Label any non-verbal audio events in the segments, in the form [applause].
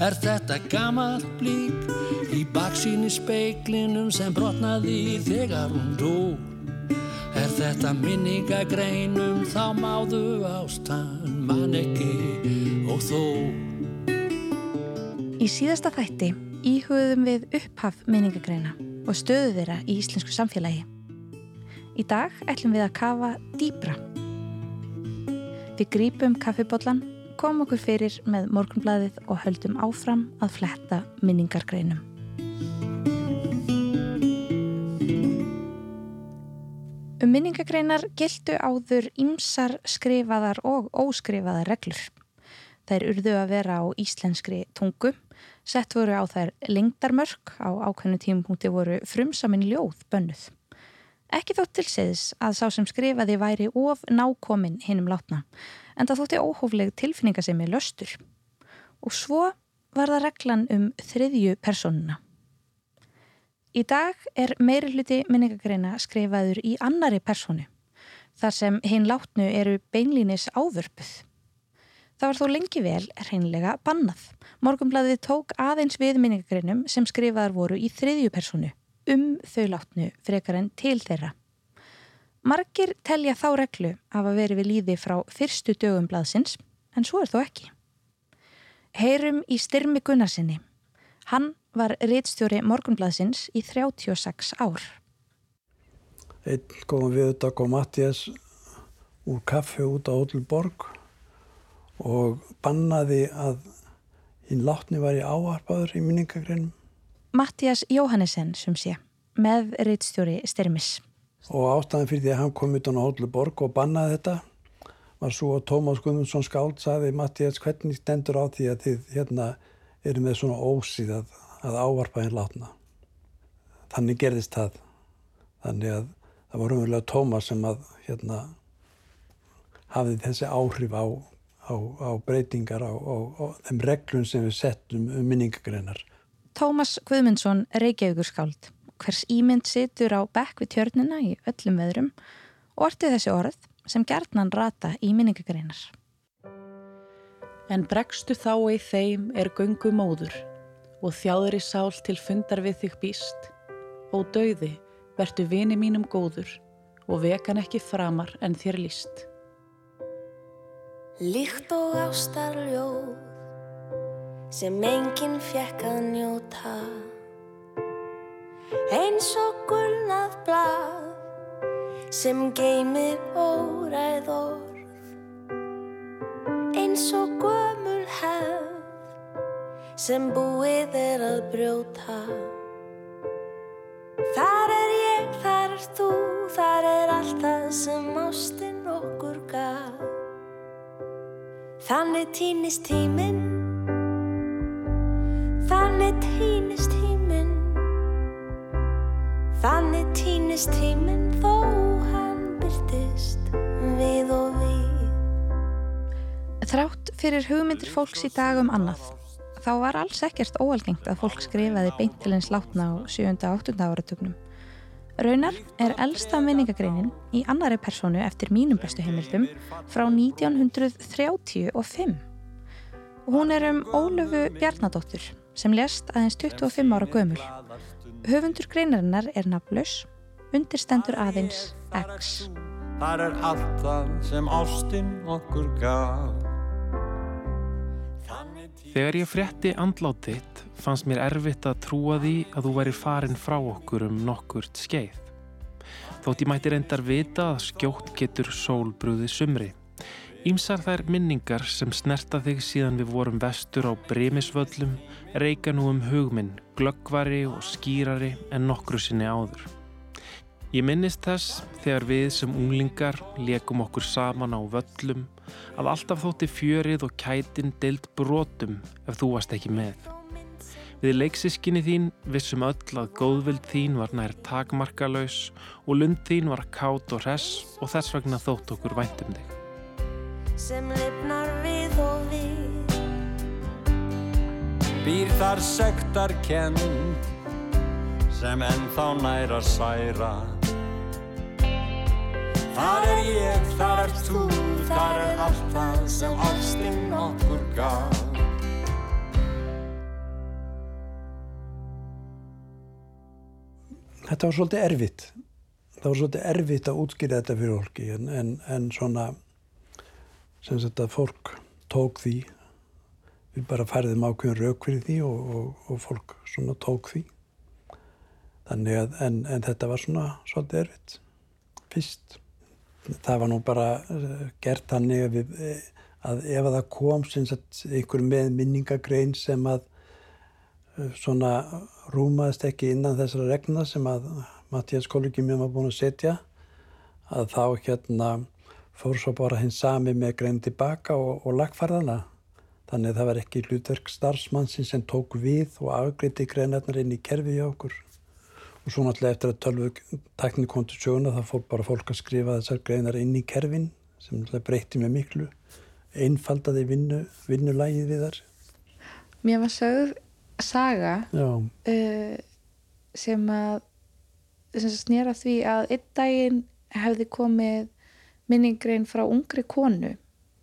Er þetta gammal blík í baksíni speiklinum sem brotnaði þegar hún dó? Er þetta minningagreinum þá máðu ástan mann ekki og þó? Í síðasta þætti íhugðum við upphaf minningagreina og stöðu þeirra í íslensku samfélagi. Í dag ætlum við að kafa dýbra. Við grípum kaffibotlan, komum okkur fyrir með morgunblæðið og höldum áfram að fletta minningargreinum. Um minningagreinar gildu áður ymsar skrifaðar og óskrifaðar reglur. Þær urðu að vera á íslenskri tungu, sett voru á þær lengdarmörk, á ákveðnu tímupunkti voru frumsamin ljóð bönnuð. Ekki þótt til séðs að sá sem skrifaði væri of nákomin hinnum látna, en það þótti óhófleg tilfinningasemi löstur. Og svo var það reglan um þriðju personuna. Í dag er meiri hluti minningagreina skrifaður í annari personu, þar sem hinn látnu eru beinlínis ávörpuð. Það var þó lengi vel reynlega bannað. Morgumbladið tók aðeins við minningagreinum sem skrifaðar voru í þriðju personu um þau látnu frekar en til þeirra. Margir telja þá reglu af að veri við líði frá fyrstu dögum blaðsins, en svo er þó ekki. Heyrum í styrmi Gunnarsinni. Hann var réttstjóri Morgunblaðsins í 36 ár. Einn góðum við þetta kom Mattias úr kaffi út á Ótlborg og bannaði að hinn látni var í áarpaður í minningagreinum. Mattias Jóhannesson sem sé, með reittstjóri Styrmis. Og ástæðan fyrir því að hann kom utan á Hóllborg og bannaði þetta var svo að Tómas Guðmundsson skáld saði Mattias hvernig stendur á því að þið hérna eru með svona ósíð að, að áarpa hinn látna. Þannig gerðist það. Þannig að það var umverulega Tómas sem að hérna hafði þessi áhrif á á, á breytingar á, á þeim reglum sem við settum um minningagreinar. Tómas Guðmundsson, Reykjavíkur skáld. Hvers ímynd situr á bekk við tjörnina í öllum veðrum og ortið þessi orð sem gerðnan rata í minningagreinar. En bregstu þá í þeim er göngu móður og þjáður í sál til fundar við þig býst og dauði vertu vini mínum góður og vekan ekki framar en þér líst. Líkt og ástarljóð sem enginn fjekk að njóta Eins og gulnað blað sem geymir óræð orð. Eins og gömul hefð sem búið er að brjóta. Þar er ég, þar er þú, þar er allt það sem ástinn okkur gaf. Þannig týnist tíminn Þannig týnist tíminn Þannig týnist tíminn þó hann byrtist við og við Þrátt fyrir hugmyndir fólks í dag um annað þá var alls ekkert óalgengt að fólk skrifaði beintilins látna á 7. og 8. áratugnum Raunar er elsta minningagreinin í annari personu eftir mínum bestu heimildum frá 1935 og hún er um Ólöfu Bjarnadóttur sem lest aðeins 25 ára gömul. Höfundur greinarinnar er naflus, undirstendur aðeins X. Það er allt það sem ástinn okkur gaf. Þegar ég frétti andlátitt fannst mér erfitt að trúa því að þú væri farin frá okkur um nokkurt skeið. Þótt ég mætti reyndar vita að skjótt getur sólbrúði sumri. Ímsar þær minningar sem snerta þig síðan við vorum vestur á bremisvöllum reyka nú um hugminn, glöggvari og skýrari en nokkru sinni áður. Ég minnist þess þegar við sem unglingar lekum okkur saman á völlum að alltaf þótti fjörið og kætin deild brotum ef þú varst ekki með. Við leiksískinni þín vissum öll að góðvild þín var nær takmarkalauðs og lund þín var kátt og hress og þess vegna þótt okkur væntum þig sem lifnar við og við. Býr þar söktar kent sem ennþá næra særa. Þar er ég, þar er þú, þar er allt það sem ástinn okkur gaf. Þetta var svolítið erfitt. Það var svolítið erfitt að útskýra þetta fyrir fólki en, en svona sem sagt að fólk tók því. Við bara færðum ákveðin rauk fyrir því og, og, og fólk svona tók því. Þannig að en, en þetta var svona svolítið erfitt. Fyrst það var nú bara uh, gert þannig að, við, eh, að ef að það kom sagt, einhver með minningagrein sem að uh, svona rúmaðist ekki innan þessara regna sem að Mattias kollegi mér var búin að setja að þá hérna fór svo bara hins sami með grein tilbaka og, og lagfarðana þannig að það var ekki hlutverk starfsmannsinn sem tók við og afgriði greinarnar inn í kerfi hjá okkur. Og svo náttúrulega eftir að tölvu til sjöuna þá fór bara fólk að skrifa þessar greinar inn í kerfin sem náttúrulega breyti mjög miklu einfaldaði vinnu, vinnulægið við þar Mér var sögð saga uh, sem að sem snýra því að einn daginn hefði komið minningrein frá ungri konu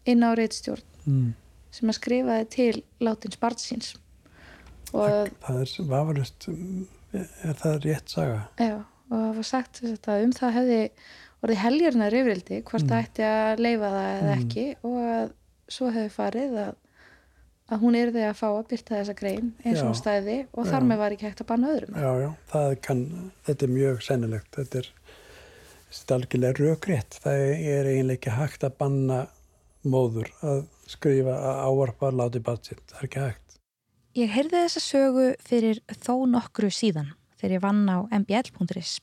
inn á reittstjórn mm. sem að skrifaði til látins barnsins og það er vafalust er það rétt saga já, og það var sagt að um það hefði orðið helgjörnar yfirildi hvort mm. það ætti að leifa það eða mm. ekki og að svo hefði farið að að hún er því að fá að byrta þessa grein eins og stæði og þar með var ekki hægt að banna öðrum. Já, já, kann, þetta er mjög sennilegt, þetta er, þetta er algjörlega raugrétt, það er eiginlega ekki hægt að banna móður að skrifa að áarpa láti batsitt, það er ekki hægt. Ég heyrði þessa sögu fyrir þó nokkru síðan þegar ég vann á mbl.is.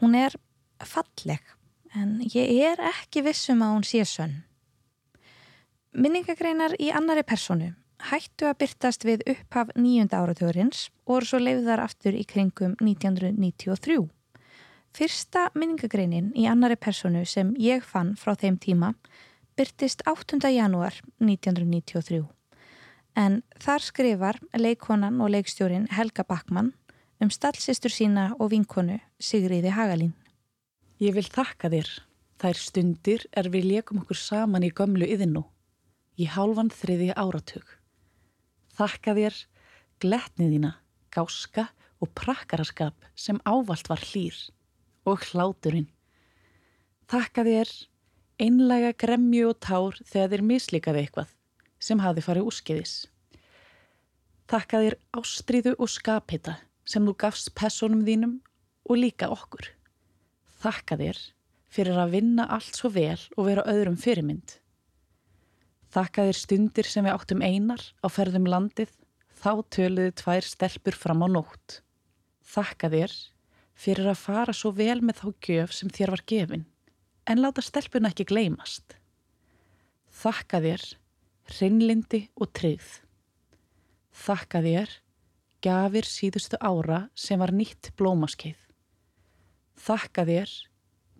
Hún er falleg en ég er ekki vissum að hún sé sönn. Minningagreinar í annari personu hættu að byrtast við upphaf nýjunda áratugurins og voru svo leiðar aftur í kringum 1993. Fyrsta minningagreinin í annari personu sem ég fann frá þeim tíma byrtist 8. janúar 1993. En þar skrifar leikonan og leikstjórin Helga Backmann um stallsistur sína og vinkonu Sigriði Hagalín. Ég vil þakka þér. Þær stundir er við leikum okkur saman í gömlu yðinu í hálfan þriði áratug. Þakka þér gletniðina, gáska og prakkaraskap sem ávalt var hlýr og hláturinn. Þakka þér einlega gremju og tár þegar þér mislikaði eitthvað sem hafi farið úrskeiðis. Þakka þér ástriðu og skapita sem þú gafst personum þínum og líka okkur. Þakka þér fyrir að vinna allt svo vel og vera öðrum fyrirmynd. Þakka þér stundir sem við áttum einar á ferðum landið, þá töluðu tvær stelpur fram á nótt. Þakka þér fyrir að fara svo vel með þá gjöf sem þér var gefin, en láta stelpuna ekki gleymast. Þakka þér hreinlindi og tryggð. Þakka þér gafir síðustu ára sem var nýtt blómaskeið. Þakka þér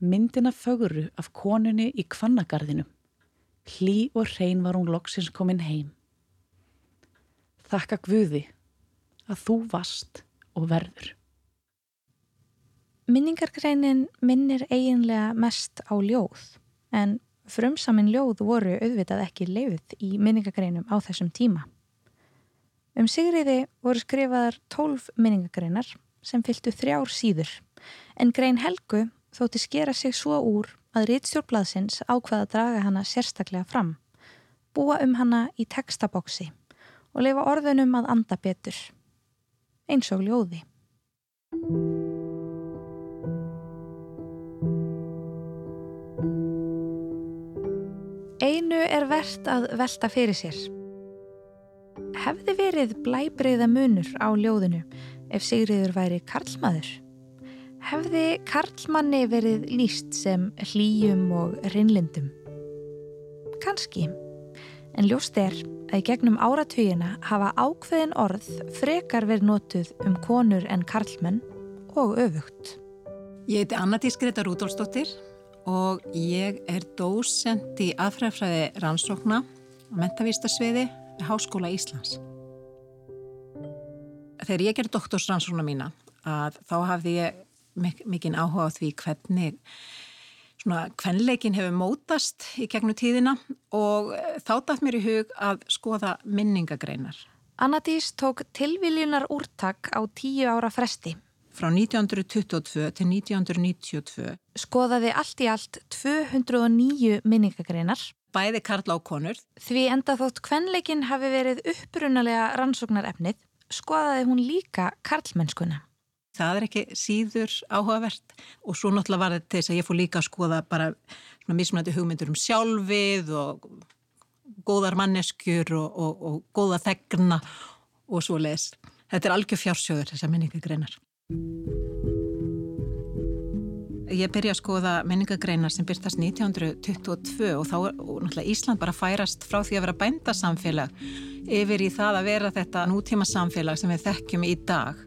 myndina föguru af konunni í kvannagarðinum. Hlý og hrein var hún loksins komin heim. Þakka Guði að þú vast og verður. Minningargreinin minnir eiginlega mest á ljóð en frumsamin ljóð voru auðvitað ekki leifð í minningargreinum á þessum tíma. Um Sigriði voru skrifaðar tólf minningagreinar sem fylgtu þrjár síður en grein Helgu þótti skera sig svo úr að Ritstjórnblaðsins ákvaða að draga hana sérstaklega fram, búa um hana í textabóksi og leifa orðunum að anda betur, eins og ljóði. Einu er verðt að velta fyrir sér. Hefði verið blæbreyða munur á ljóðinu ef Sigriður væri karlmaður? hefði karlmanni verið líst sem hlýjum og rinnlindum. Kanski, en ljóst er að í gegnum áratugina hafa ákveðin orð frekar verið notuð um konur en karlmenn og öfugt. Ég heiti Anna-Dís Greta Rúdolfsdóttir og ég er dósend í aðfræðfræði rannsókna á mentavístasviði Háskóla Íslands. Þegar ég gerði doktorsrannsókna mína að þá hafði ég mikinn áhuga á því hvernig svona kvenleikin hefur mótast í gegnum tíðina og eh, þá dætt mér í hug að skoða minningagreinar. Anadís tók tilviljunar úrtak á tíu ára fresti frá 1922 til 1992. Skoðaði allt í allt 209 minningagreinar. Bæði Karla og konur. Því enda þótt kvenleikin hafi verið upprunalega rannsóknarefnið, skoðaði hún líka karlmennskuna. Það er ekki síður áhugavert og svo náttúrulega var þetta þess að ég fór líka að skoða bara mismunandi hugmyndur um sjálfið og góðar manneskjur og, og, og góða þegna og svo leiðis. Þetta er algjör fjársjóður þessar minningagreinar. Ég byrja að skoða minningagreinar sem byrstast 1922 og þá er náttúrulega Ísland bara færast frá því að vera bændasamfélag yfir í það að vera þetta nútíma samfélag sem við þekkjum í dag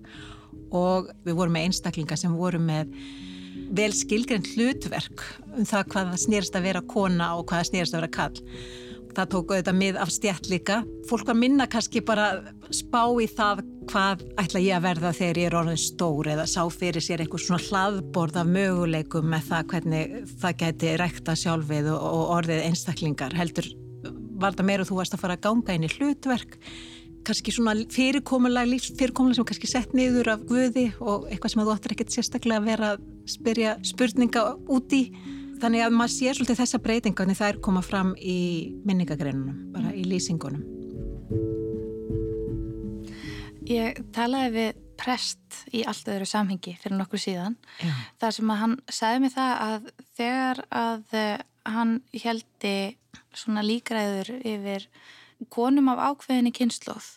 og við vorum með einstaklinga sem voru með vel skilgrend hlutverk um það hvað snýrst að vera kona og hvað snýrst að vera kall það tók auðvitað mið af stjætt líka. Fólk var minna kannski bara spá í það hvað ætla ég að verða þegar ég er orðin stór eða sá fyrir sér einhvers svona hlaðborð af möguleikum með það hvernig það geti rækta sjálfið og orðið einstaklingar. Heldur var það meira þú varst að fara að ganga inn í hlutverk kannski svona fyrirkomulega lífsfyrirkomulega sem kannski sett niður af guði og eitthvað sem þú áttur ekkert sérstaklega að vera að spyrja spurninga út í Þannig að maður sér svolítið þessa breytinga en það er komað fram í minningagreinunum, bara í lýsingunum. Ég talaði við prest í allt öðru samhengi fyrir nokkur síðan. Já. Það sem að hann sagði mig það að þegar að eh, hann heldi svona líkræður yfir konum af ákveðinni kynnslóð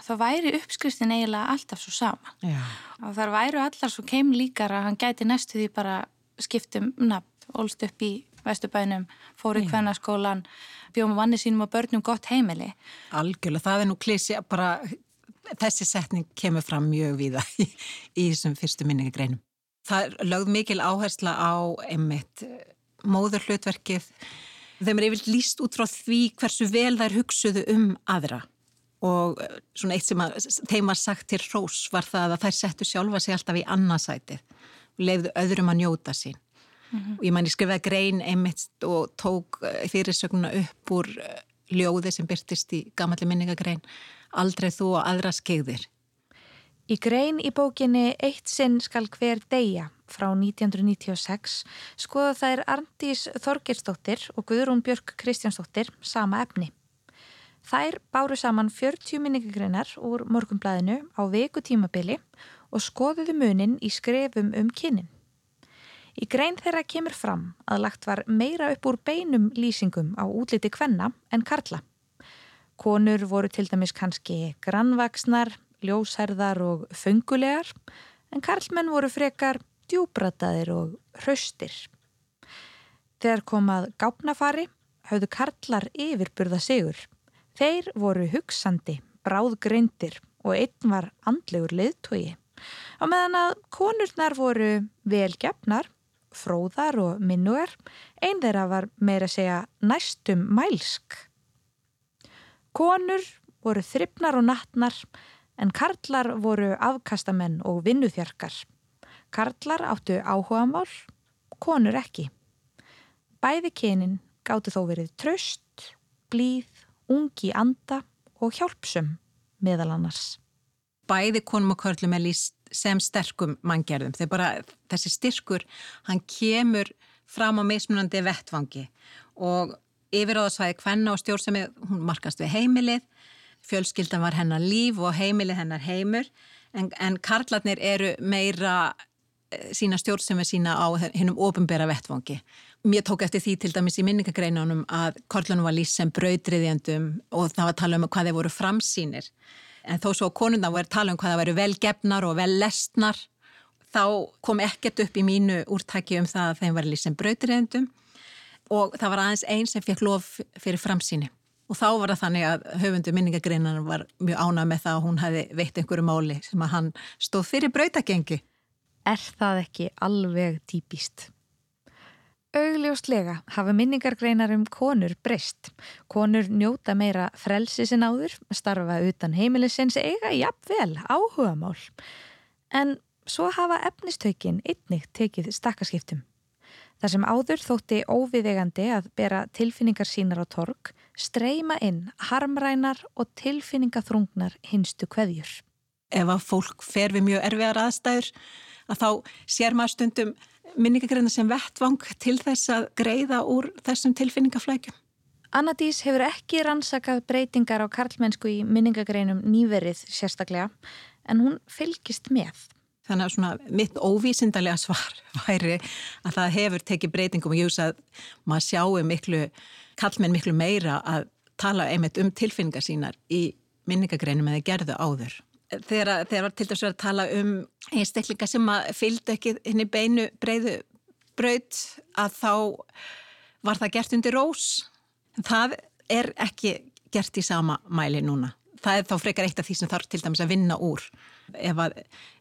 þá væri uppskriftin eiginlega alltaf svo sama. Já. Og þar væru allar svo keim líkar að hann gæti næstu því bara skiptum nafn ólst upp í Vesturbænum, fór í kvennaskólan, bjóðum vanni sínum og börnum gott heimili. Algjörlega, það er nú klísi bara þessi setning kemur fram mjög viða í, í þessum fyrstu minningagreinum. Það lögð mikil áhersla á einmitt eh, móður hlutverkið. Þeim er yfir líst út frá því hversu vel þær hugsuðu um aðra og eh, svona eitt sem að, þeim var sagt til Rós var það að þær settu sjálfa sig alltaf í annarsætið og leiððu öðrum að njóta sín. Mm -hmm. og ég man ég skrifaði grein einmitt og tók eh, fyrirsögnuna upp úr ljóði sem byrtist í gamalli minningagrein Aldrei þú og aðra skegðir Í grein í bókinni Eitt sinn skal hver deyja frá 1996 skoða þær Arndís Þorgirsdóttir og Guðrún Björk Kristjánsdóttir sama efni. Þær báru saman 40 minningagreinar úr morgumblæðinu á veku tímabili og skoðuðu munin í skrefum um kynnin. Í grein þeirra kemur fram að lagt var meira upp úr beinum lýsingum á útliti kvenna en karla. Konur voru til dæmis kannski grannvaksnar, ljósherðar og föngulegar en karlmenn voru frekar djúbrataðir og hraustir. Þegar komað gápnafari hafðu karlar yfirburða sigur. Þeir voru hugsandi, bráðgreindir og einn var andlegur liðtogi. Á meðan að konurnar voru velgefnar fróðar og minnugar, einn þeirra var meira að segja næstum mælsk. Konur voru þryfnar og nattnar en karlar voru afkastamenn og vinnuþjarkar. Karlar áttu áhugamál, konur ekki. Bæði kynin gáttu þó verið tröst, blíð, ungi anda og hjálpsum meðal annars. Bæði konum og körlum er líst sem sterkum manngjörðum. Þegar bara þessi styrkur, hann kemur fram á mismunandi vettvangi og yfiráðasvæði hvenna og stjórnsemi, hún markast við heimilið, fjölskyldan var hennar líf og heimilið hennar heimur en, en karlarnir eru meira eh, sína stjórnsemi sína á hennum ofinbera vettvangi. Mér tók eftir því til dæmis í minningagreinunum að karlarnum var lýst sem brautriðjandum og það var að tala um hvað þeir voru framsýnir en þó svo konuna voru tala um hvað það væri velgefnar og vel lestnar þá kom ekkert upp í mínu úrtæki um það að þeim var lísum brautriðendum og það var aðeins einn sem fekk lof fyrir framsýni og þá var það þannig að höfundu minningagreinan var mjög ánað með það að hún hefði veitt einhverju máli sem að hann stóð fyrir brautagengi. Er það ekki alveg típist? Augljóslega hafa minningargreinar um konur breyst. Konur njóta meira frelsi sin áður, starfa utan heimilisins eiga jafnvel áhugamál. En svo hafa efnistökin einnig tekið stakkaskiptum. Þar sem áður þótti óviðegandi að bera tilfinningar sínar á tork, streyma inn harmrænar og tilfinningaþrungnar hinstu kveðjur. ef að fólk fer við mjög erfiðar aðstæður að þá sér maður stundum minningagreina sem vettvang til þess að greiða úr þessum tilfinningaflækjum. Annadís hefur ekki rannsakað breytingar á karlmennsku í minningagreinum nýverið sérstaklega en hún fylgist með. Þannig að svona mitt óvísindarlega svar [laughs] væri að það hefur tekið breytingum og ég veist að maður sjáu miklu, kallmenn miklu meira að tala einmitt um tilfinningar sínar í minningagreinum eða gerðu áður. Þegar það var til dæs að tala um einstaklinga sem að fylgdu ekki henni beinu breyðu braut að þá var það gert undir rós. Það er ekki gert í sama mæli núna. Það er þá frekar eitt af því sem þarf til dæmis að vinna úr ef að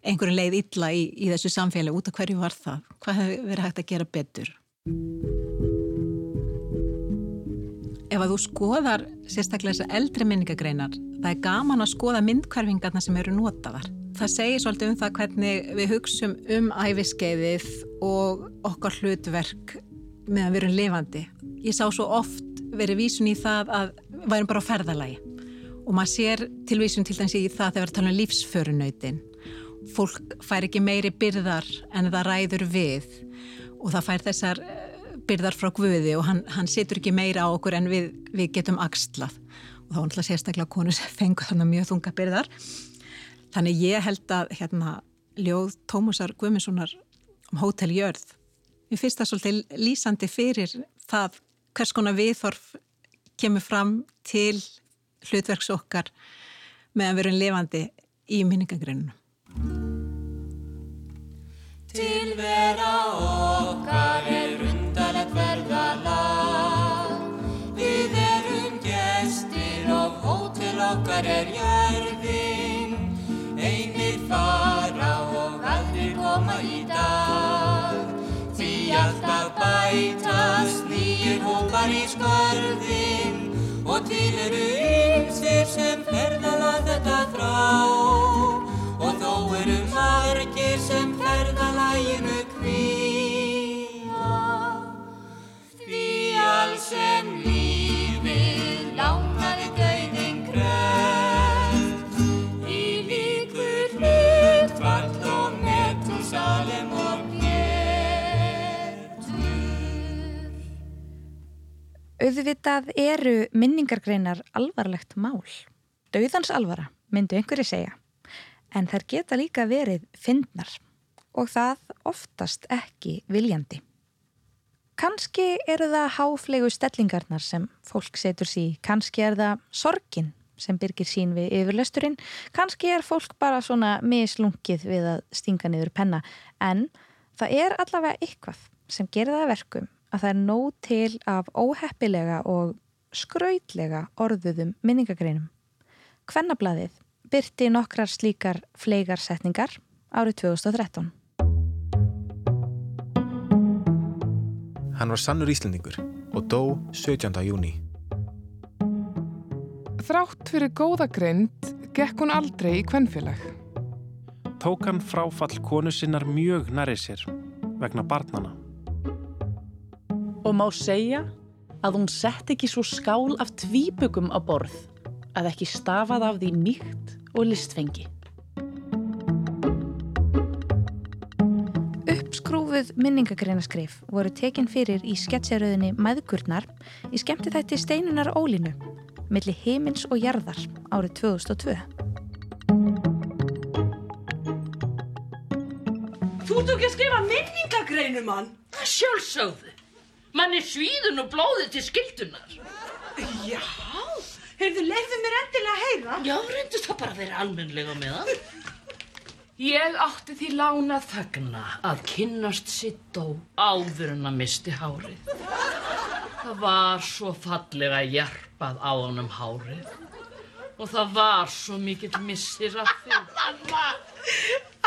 einhverju leið illa í, í þessu samfélag út af hverju var það? Hvað hefur verið hægt að gera betur? Ef að þú skoðar sérstaklega þessar eldri minningagreinar, það er gaman að skoða myndkvarfingarna sem eru notaðar. Það segir svolítið um það hvernig við hugsum um æfiskeiðið og okkar hlutverk meðan við erum lifandi. Ég sá svo oft verið vísun í það að við værum bara á ferðalagi og maður sér tilvísun til dæmis í það þegar við tala um lífsförunautin. Fólk fær ekki meiri byrðar en það ræður við og það fær þessar eh, byrðar frá Guði og hann, hann setur ekki meira á okkur en við, við getum axlað og þá er alltaf sérstaklega konur sem fengur þannig mjög þunga byrðar. Þannig ég held að hérna, ljóð Tómusar Guðmundssonar um Hótel Jörð, ég finnst það svolítið lýsandi fyrir það hvers konar viðþorf kemur fram til hlutverks okkar meðan við erum lifandi í minningagreinunum. Tilvera okkar bætast nýjir hópar í skörðin og til eru ymsir sem ferðala þetta þrá og þó eru margir sem ferðalæginu kvíja því alls sem Auðvitað eru minningargreinar alvarlegt mál. Dauðans alvara, myndu einhverju segja. En þær geta líka verið fyndnar og það oftast ekki viljandi. Kanski eru það háflegu stellingarnar sem fólk setur sí, kannski er það sorgin sem byrgir sín við yfirlesturinn, kannski er fólk bara svona mislungið við að stinga niður penna, en það er allavega ykkvað sem gerir það verkum að það er nóg til af óheppilega og skrautlega orðuðum minningagreinum. Kvennablaðið byrti nokkrar slíkar fleigarsetningar árið 2013. Hann var sannur íslendingur og dó 17. júni. Þrátt fyrir góða greind gekk hún aldrei í kvennfélag. Tók hann fráfall konu sinnar mjög næri sér vegna barnana og má segja að hún sett ekki svo skál af tvíbökum á borð að ekki stafað af því mýkt og listfengi. Uppskrúfuð minningagreinaskrif voru tekin fyrir í sketsjaröðinni Mæðgurnar í skemmti þætti Steinunar Ólínu millir heimins og jarðar árið 2002. Þú ert ekki að skrifa minningagreinum hann? Sjálfsögðu. Mann er svíðun og blóðið til skildunar. Já, heyrðu, leiðu mér endilega að heyra. Já, reyndist það bara að vera almenlega með hann. Ég átti því lána þögna að kynnast sitt og áður en að misti hárið. Það var svo fallega hjarpað á hann um hárið og það var svo mikill missir af því. [laughs] Mamma,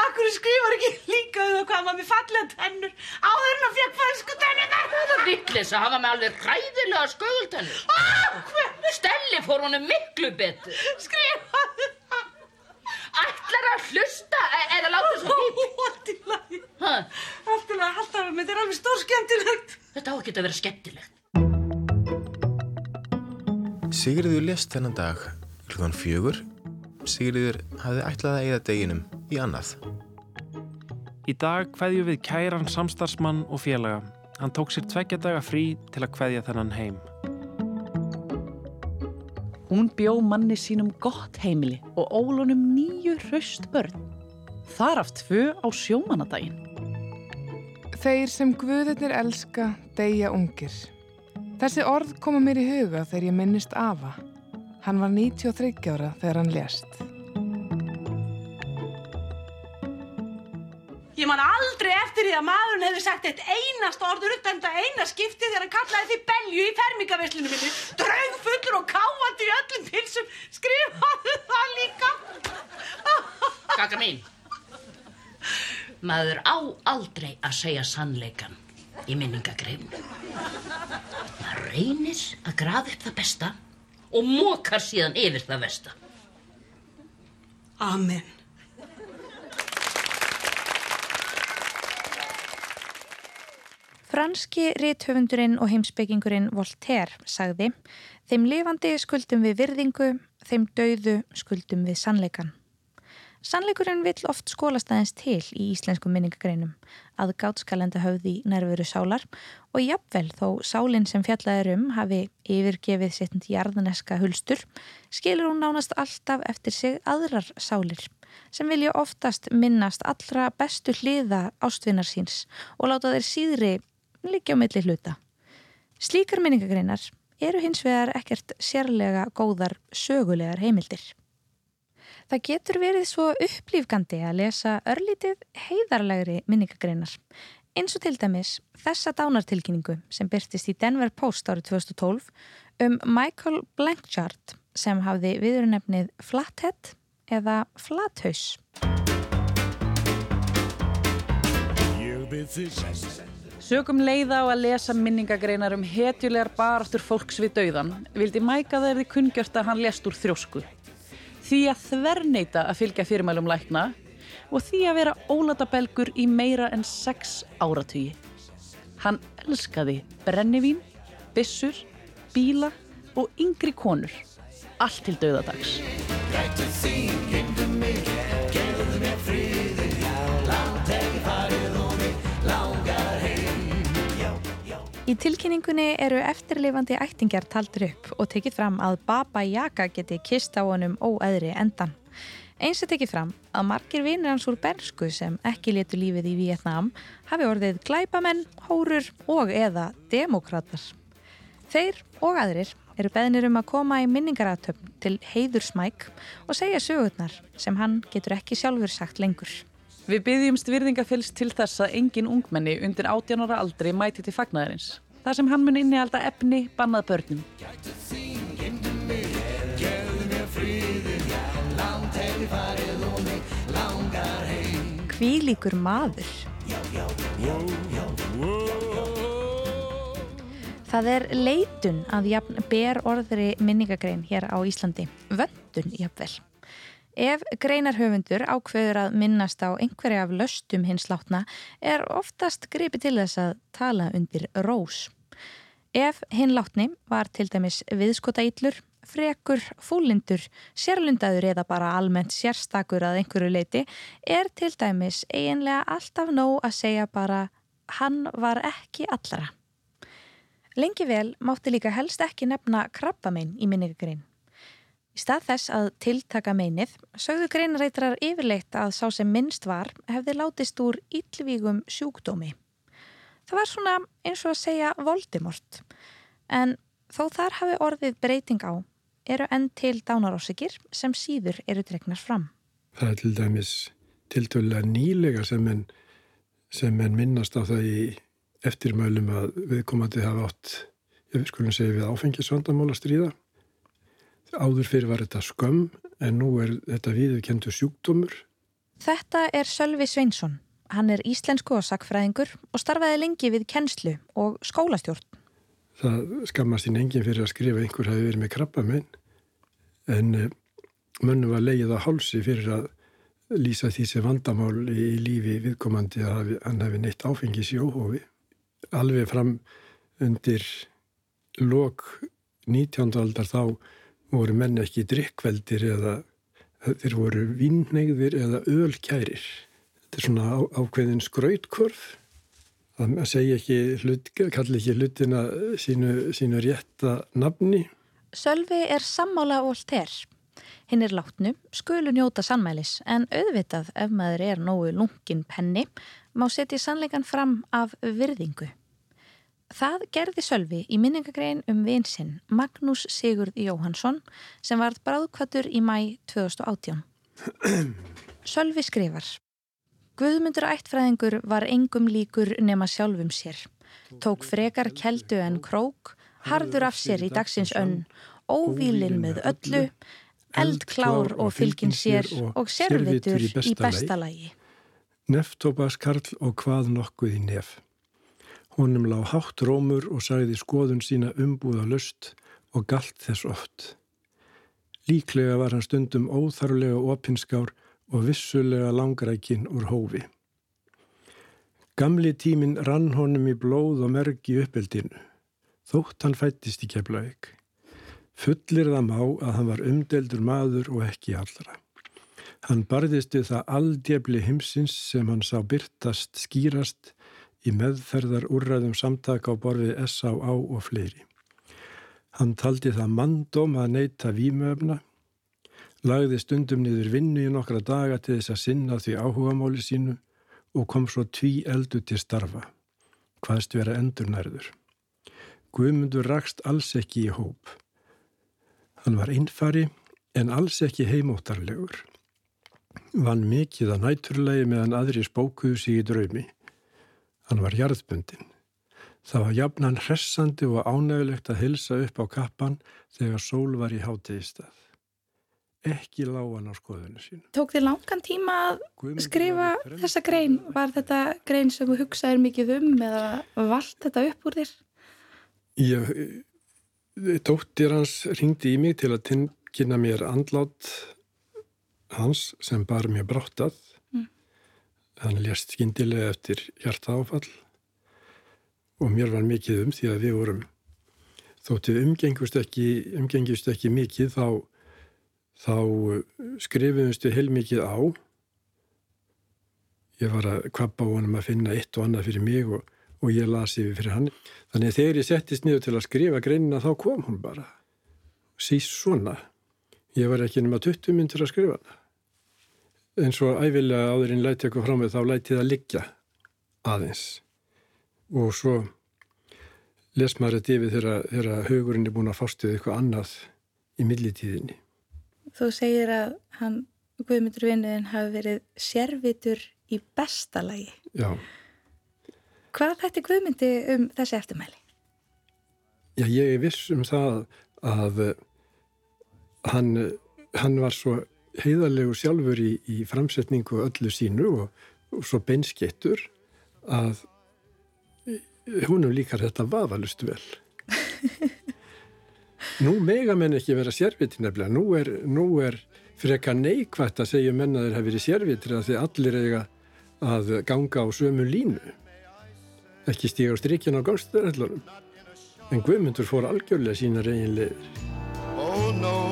akkur skrifar ekki líka um það hvað maður með fallega tennur áður en að fekk falsku tennunar? Það er vittlis að hafa með alveg ræðilega skögultennur. Ah, hvernig? Stelli fór honum miklu betur. Skrifaðu það. Ætlar að hlusta e- eða láta svo hýtt? Allt í lagi. Allt í lagi, haldt af mig, þetta er alveg stór skemmtilegt. Þetta á ekki að vera skemmtilegt. Sigriður lest þennan dag klukkan fjögur Sigriður hafði ætlað að eigða deginum í annað. Í dag hveðju við kæran samstarfsmann og félaga. Hann tók sér tveggja daga frí til að hveðja þennan heim. Hún bjó manni sínum gott heimili og ólunum nýju hraust börn. Þar af tvö á sjómanadaginn. Þeir sem guðurnir elska, deyja ungir. Þessi orð koma mér í huga þegar ég minnist Ava. Hann var 93 ára þegar hann lést. Ég man aldrei eftir því að maðurinn hefði sagt eitt einast orður utan þetta eina skipti þegar hann kallaði því belju í fermingaveslinu minni. Draugfullur og káandi í öllum pilsum. Skrifaðu það líka. Kaka mín. Maður á aldrei að segja sannleikan í minningagreifnu. Maður reynir að grafa upp það besta og mókar síðan yfir það besta. Amen. Franski rithöfundurinn og heimsbyggingurinn Voltaire sagði Þeim lifandi skuldum við virðingu, þeim dauðu skuldum við sannleikan. Sannleikurinn vill oft skólast aðeins til í íslenskum minningagreinum að gátskalenda höfði nærveru sálar og jafnvel þó sálinn sem fjallaður um hafi yfirgefið sitt jarðaneska hulstur skilur hún nánast alltaf eftir sig aðrar sálir sem vilja oftast minnast allra bestu hliða ástvinnar síns og láta þeir síðri liggja á milli hluta. Slíkar minningagreinar eru hins vegar ekkert sérlega góðar sögulegar heimildir. Það getur verið svo upplýfgandi að lesa örlítið heiðarlegri minningagreinar eins og til dæmis þessa dánartilkynningu sem byrtist í Denver Post árið 2012 um Michael Blanchard sem hafði viðrunefnið Flathead eða Flathaus. Sögum leiða á að lesa minningagreinar um hetjulegar barastur fólks við dauðan vildi mæka þeirri kungjört að hann lest úr þrjósku. Því að þverneita að fylgja fyrirmælum lækna og því að vera ólatabelgur í meira en sex áratugi. Hann elskaði brennivín, bissur, bíla og yngri konur. Allt til dauðadags. Í tilkynningunni eru eftirlifandi ættingjar taldir upp og tekið fram að Baba Yaga geti kist á honum óæðri endan. Eins er tekið fram að margir vinnir hans úr bernsku sem ekki letu lífið í Vietnam hafi orðið glæpamenn, hórur og eða demokrater. Þeir og aðrir eru beðnir um að koma í minningaratöfn til heiðursmæk og segja sögurnar sem hann getur ekki sjálfur sagt lengur. Við byggjumst virðingafylst til þess að engin ungmenni undir 18 ára aldri mæti til fagnæðarins. Það sem hann mun innihalda efni bannað börnum. Hvílíkur maður. Það er leitun að jafn ber orðri minningagrein hér á Íslandi. Vöndun jafnvel. Ef greinarhöfundur ákveður að minnast á einhverja af löstum hins látna er oftast gripi til þess að tala undir rós. Ef hinn látni var til dæmis viðskota íllur, frekur, fúlindur, sérlundaður eða bara almennt sérstakur að einhverju leiti er til dæmis eiginlega alltaf nóg að segja bara hann var ekki allara. Lengi vel mátti líka helst ekki nefna krabbamein í minningagrein. Í stað þess að tiltaka meinið sögðu greinareitrar yfirleitt að sá sem minnst var hefði látist úr yllvígum sjúkdómi. Það var svona eins og að segja Voldemort en þó þar hafi orðið breyting á eru enn til dánarásegir sem síður eru dregnar fram. Það er til dæmis tiltölulega nýlega sem en, sem en minnast á það í eftirmælum að viðkomandi hafa átt, ég skulum segja við áfengisvandamál að stríða Áður fyrir var þetta skömm en nú er þetta viðkendu sjúkdómur. Þetta er Sölvi Sveinsson. Hann er íslensku og sakfræðingur og starfaði lengi við kennslu og skólastjórn. Það skammast ín enginn fyrir að skrifa einhver hafi verið með krabba minn en mönnum var leið á hálsi fyrir að lýsa því sem vandamál í lífi viðkomandi að hann hefði neitt áfengis í óhófi. Alveg fram undir lok 19. aldar þá voru menn ekki drikkveldir eða þeir voru vinnegðir eða ölkærir. Þetta er svona á, ákveðin skrautkvörf að segja ekki, hlut, kalli ekki hlutina sínu, sínu rétta nafni. Sölvi er sammála Voltaire. Hinn er látnu, skulu njóta sannmælis en auðvitað ef maður er nógu lungin penni má setja sannleikan fram af virðingu. Það gerði Sölvi í minningagrein um vinsinn Magnús Sigurd Jóhansson sem varð bráðkvættur í mæ 2018. [clears throat] Sölvi skrifar Guðmundur ættfræðingur var engum líkur nema sjálfum sér. Tók frekar keldu en krók, harður af sér í dagsins önn, óvílin með öllu, eldklár og fylgin sér og sérvitur í bestalagi. Neftópas Karl og hvað nokkuð í nef. Honum lág hátt rómur og sagði skoðun sína umbúða lust og galt þess oft. Líklega var hann stundum óþarlega opinskár og vissulega langrækin úr hófi. Gamli tímin rann honum í blóð og merk í uppeldinu. Þótt hann fættist í keflaug. Fullir það má að hann var umdeldur maður og ekki allra. Hann barðist við það aldjefli himsins sem hann sá byrtast skýrast í meðferðar úrræðum samtaka á borfið S.A.A. og fleiri. Hann taldi það mandóm að neyta výmöfna, lagði stundum niður vinnu í nokkra daga til þess að sinna því áhugamáli sínu og kom svo tví eldu til starfa, hvaðst vera endurnærður. Guðmundur rakst alls ekki í hóp. Hann var innfari en alls ekki heimóttarlegur. Vann mikið að næturlegi meðan aðri spókuðu sig í draumi. Hann var jarðbundin. Það var jafnan hressandi og ánægulegt að hilsa upp á kappan þegar sól var í hátegistað. Ekki lágan á skoðinu sín. Tók þið langan tíma að skrifa þessa grein? Var þetta grein sem þú hugsaðir mikið um eða vald þetta upp úr þér? Ég, dóttir hans ringdi í mig til að kynna mér andlátt hans sem bar mér bráttað. Mm. Hann lést skindilega eftir hjartaáfall og mér var mikið um því að við vorum þóttið umgengust ekki, umgengust ekki mikið þá, þá skrifumst við heilmikið á. Ég var að kvappa á honum að finna eitt og annað fyrir mig og, og ég lasi við fyrir hann. Þannig að þegar ég settist niður til að skrifa greinina þá kom hún bara. Sýst svona. Ég var ekki nema 20 myndir að skrifa hana eins og æfilega áðurinn læti eitthvað frá mig þá læti það liggja aðeins og svo les maður þetta yfir þegar, þegar hugurinn er búin að fástuði eitthvað annað í millitíðinni. Þú segir að hann, Guðmundur vinniðin hafi verið sérvitur í bestalagi. Já. Hvað þetta Guðmundi um þessi eftirmæli? Já, ég er viss um það að hann, hann var svo heiðarlegu sjálfur í, í framsetningu öllu sínu og, og svo beinskettur að húnum líkar þetta vafalust vel. [laughs] Nú mega menn ekki vera sérviti nefnilega. Nú er, nú er freka neikvægt að segja menna þeir hafi verið sérvitir að þeir allir eiga að ganga á sömu línu. Ekki stíga á strikjan á gámstöðarhellunum. En Guðmundur fór algjörlega sína reynleir. Oh no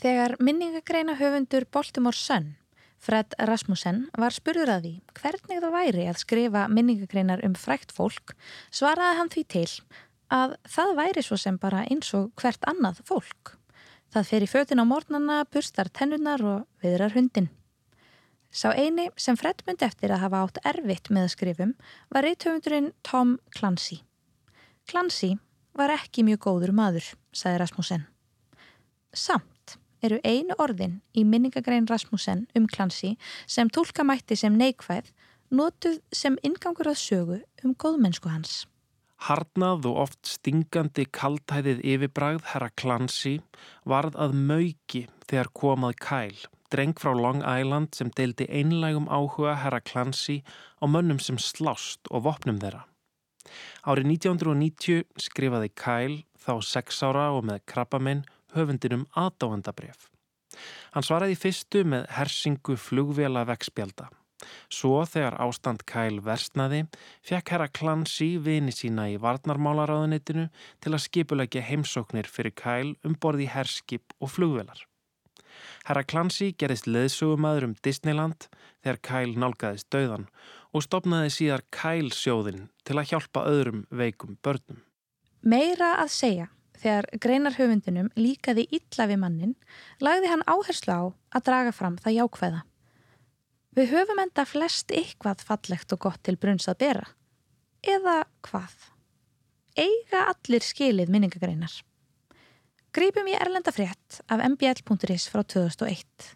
Þegar minningagreina höfundur Baltimore Sun, Fred Rasmussen, var spurður að því hvernig það væri að skrifa minningagreinar um frækt fólk, svaraði hann því til að það væri svo sem bara eins og hvert annað fólk. Það fer í fötin á mornana, burstar tennunar og viðrar hundin. Sá eini sem Fred myndi eftir að hafa átt erfitt með að skrifum var reithöfundurinn Tom Clancy. Clancy var ekki mjög góður maður, sagði Rasmussen. Samt eru einu orðin í minningagrein Rasmussen um Clancy sem tólka mætti sem neikvæð notuð sem ingangur að sögu um góðmennsku hans. Harnað og oft stingandi kaltæðið yfirbragð herra Clancy varð að mauki þegar komað kæl, dreng frá Long Island sem deildi einlægum áhuga herra Clancy á mönnum sem slást og vopnum þeirra. Árið 1990 skrifaði Kæl, þá sex ára og með krabbaminn, höfundinum aðdáandabref. Hann svaraði fyrstu með hersingu flugvela vegspjalda. Svo þegar ástand Kæl versnaði, fekk herra Clancy vini sína í varnarmálaráðunitinu til að skipulegja heimsóknir fyrir Kæl um borði herskip og flugvelar. Herra Clancy gerist leðsögumæður um Disneyland þegar Kæl nálgæðist döðan og stopnaði síðar Kæl sjóðin til að hjálpa öðrum veikum börnum. Meira að segja, þegar greinarhöfundinum líkaði illa við mannin, lagði hann áherslu á að draga fram það jákvæða. Við höfum enda flest eitthvað fallegt og gott til brunns að bera. Eða hvað? Eiga allir skilið minningagreinar. Grípum í erlenda frétt af mbl.is frá 2001.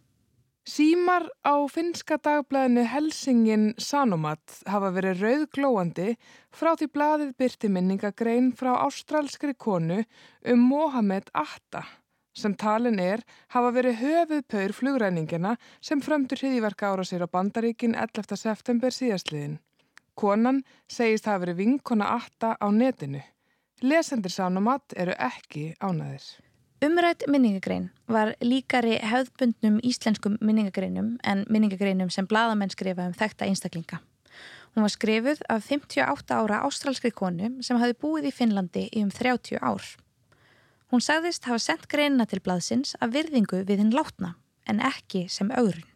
Símar á finska dagblæðinu Helsingin Sanomat hafa verið rauðglóandi frá því blaðið byrti minningagrein frá ástrálskri konu um Mohamed Atta sem talin er hafa verið höfuð paur flugræningina sem frömdur hriðiverka ára sér á bandaríkin 11. september síðastliðin. Konan segist hafa verið vinkona Atta á netinu. Lesendir Sanomat eru ekki ánæðir. Umrætt minningagrein var líkari höfðbundnum íslenskum minningagreinum en minningagreinum sem bladamenn skrifa um þekta einstaklinga. Hún var skrifuð af 58 ára ástrálskri konu sem hafi búið í Finnlandi í um 30 ár. Hún sagðist hafa sendt greinina til blaðsins af virðingu við hinn látna en ekki sem augrun.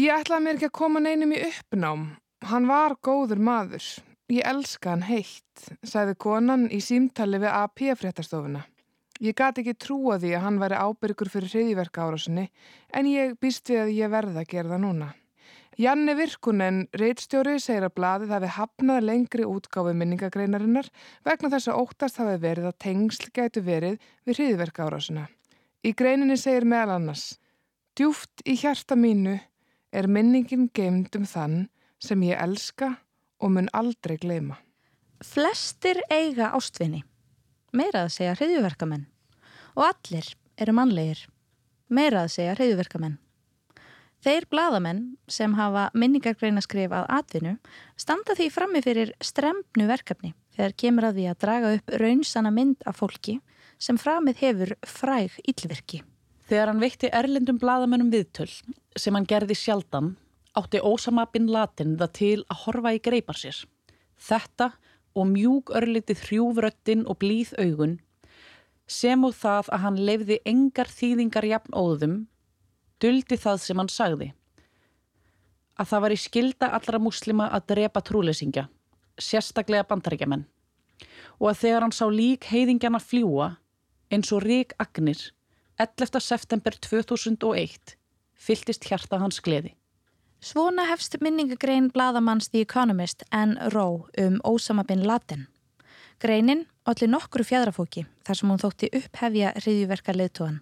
Ég ætlaði mér ekki að koma neinum í uppnám. Hann var góður maður. Ég elska hann heitt, sagði konan í símtali við AP-fréttastofuna. Ég gati ekki trúa því að hann væri ábyrgur fyrir hriðiverka árásinni en ég býst við að ég verða að gera það núna. Janne Virkunen, reitstjóri, segir að bladið hafi hafnað lengri útgáfi minningagreinarinnar vegna þess að óttast hafi verið að tengsl gætu verið við hriðiverka árásina. Í greininni segir meðal annars Djúft í hjarta mínu er minningin geimd um þann sem ég elska og mun aldrei gleima. Flestir eiga ástvinni meira að segja hriðjuverkamenn og allir eru mannlegir, meira að segja hriðjuverkamenn. Þeir bladamenn sem hafa minningargreina skrif að atvinnu standa því frammi fyrir strempnu verkefni þegar kemur að því að draga upp raunsana mynd af fólki sem framið hefur fræg yllvirki. Þegar hann veitti erlendum bladamennum viðtöl sem hann gerði sjaldan átti Ósama bin Latin það til að horfa í greipar sér. Þetta og mjúk örlitið hrjúvröttin og blíð augun sem og það að hann lefði engar þýðingar jafn óðum duldi það sem hann sagði að það var í skilda allra muslima að drepa trúleysingja sérstaklega bandaríkjaman og að þegar hann sá lík heiðingjana fljúa eins og rík agnir 11. september 2001 fylltist hjarta hans gleði Svona hefst minningagrein bladamanns The Economist en Ró um Osama bin Laden. Greinin allir nokkru fjadrafóki þar sem hún þótti upphefja hriðjuverka leðtóðan.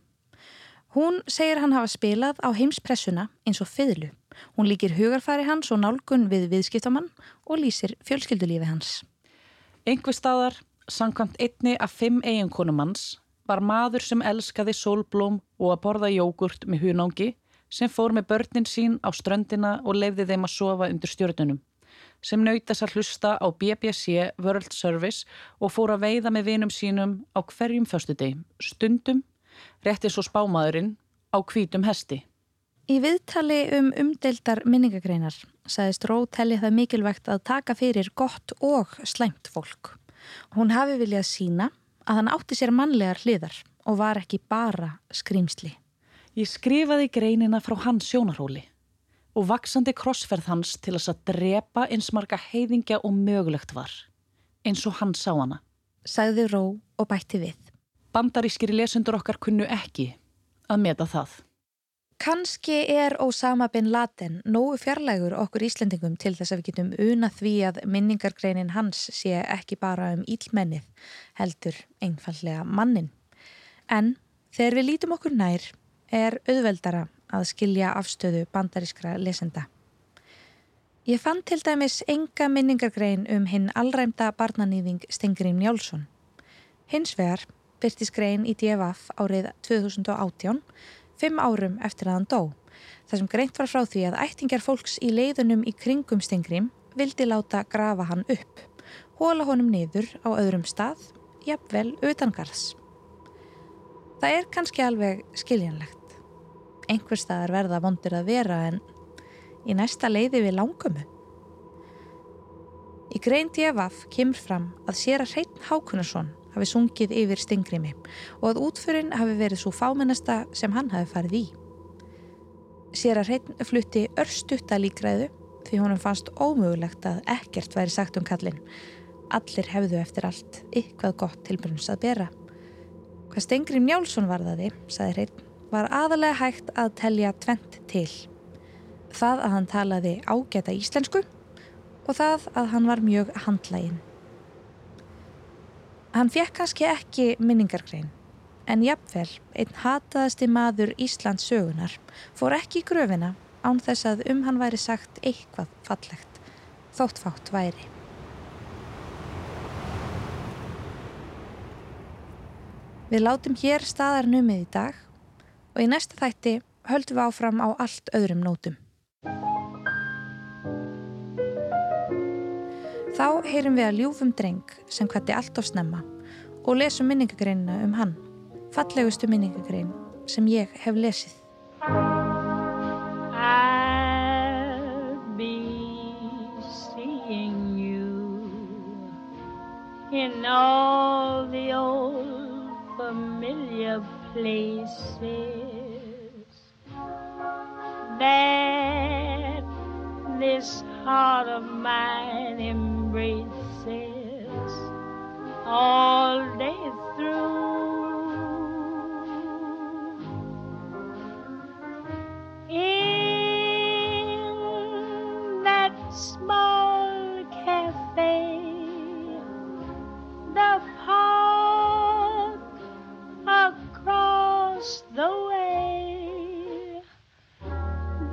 Hún segir hann hafa spilað á heimspressuna eins og fiðlu. Hún líkir hugarfari hans og nálgun við viðskiptamann og lýsir fjölskyldulífi hans. Engvi staðar, samkvæmt einni af fimm eiginkonum hans, var maður sem elskaði sólblóm og að borða jógurt með hunangi sem fór með börnin sín á ströndina og leiði þeim að sofa undir stjórnunum, sem nautast að hlusta á BBC World Service og fór að veiða með vinum sínum á hverjum föstu deg, stundum, rétti svo spámaðurinn, á hvítum hesti. Í viðtali um umdeildar minningagreinar sagðist Ró telli það mikilvægt að taka fyrir gott og slæmt fólk. Hún hafi viljað sína að hann átti sér mannlegar hliðar og var ekki bara skrýmsli. Ég skrifaði greinina frá hans sjónarhóli og vaksandi krossferð hans til þess að drepa eins marga heiðingja og mögulegt var, eins og hann sá hana. Sagði Ró og bætti við. Bandarískiri lesundur okkar kunnu ekki að meta það. Kanski er Osama bin Laden nógu fjarlægur okkur Íslendingum til þess að við getum una því að minningargreinin hans sé ekki bara um ílmennið, heldur einfallega mannin. En þegar við lítum okkur nær er auðveldara að skilja afstöðu bandarískra lesenda. Ég fann til dæmis enga minningargrein um hinn allræmda barnanýðing Stengrim Njálsson. Hins vegar byrtist grein í DFF árið 2018, fimm árum eftir að hann dó. Það sem greint var frá því að ættingar fólks í leiðunum í kringum Stengrim vildi láta grafa hann upp, hóla honum niður á öðrum stað, jafnvel utangarðs. Það er kannski alveg skiljanlegt einhver staðar verða vondir að vera en í næsta leiði við langumu. Í grein djefaf kemur fram að sér að Hreitn Hákunarsson hafi sungið yfir stingrimi og að útfurinn hafi verið svo fámennasta sem hann hafi farið í. Sér að Hreitn flutti örstutta líkræðu því honum fannst ómögulegt að ekkert væri sagt um kallin. Allir hefðu eftir allt ykkvað gott tilbyrjums að bera. Hvað Stengrim Njálsson varðaði, saði Hreitn, var aðalega hægt að telja tvent til. Það að hann talaði ágæta íslensku og það að hann var mjög handlægin. Hann fekk kannski ekki minningargrein, en jafnvel einn hataðasti maður Íslands sögunar fór ekki í gröfina án þess að um hann væri sagt eitthvað fallegt, þóttfátt væri. Við látum hér staðarnumið í dag og í næsta þætti höldum við áfram á allt öðrum nótum. Þá heyrum við að ljúfum dreng sem hvætti allt of snemma og lesum minningagreinina um hann, fallegustu minningagrein sem ég hef lesið. I'll be seeing you in all the old familiar places that this heart of mine embraces all day through.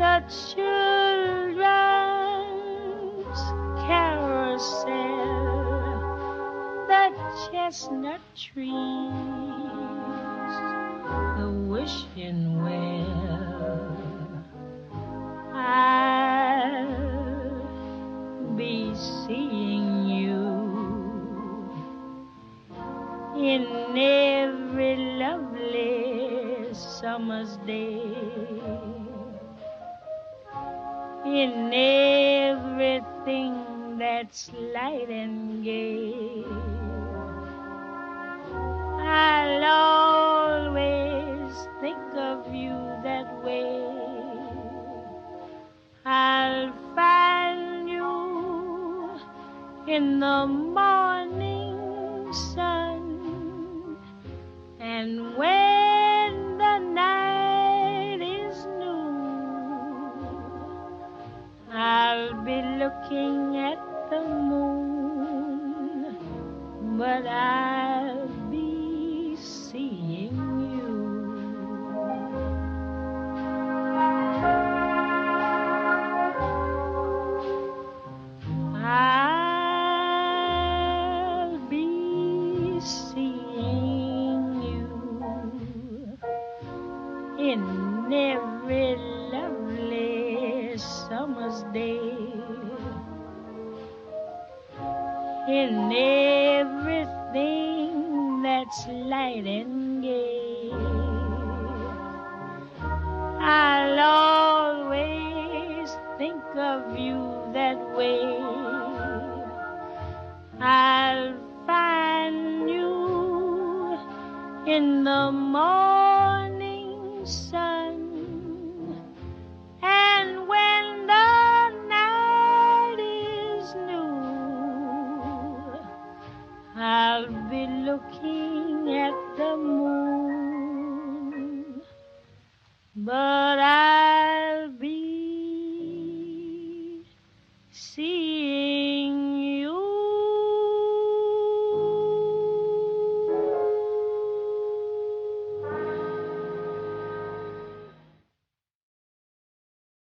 The children's carousel, the chestnut trees, the wishing well. I'll be seeing you in every lovely summer's day, in everything that's light and gay. I'll always think of you that way. I'll find you in the morning looking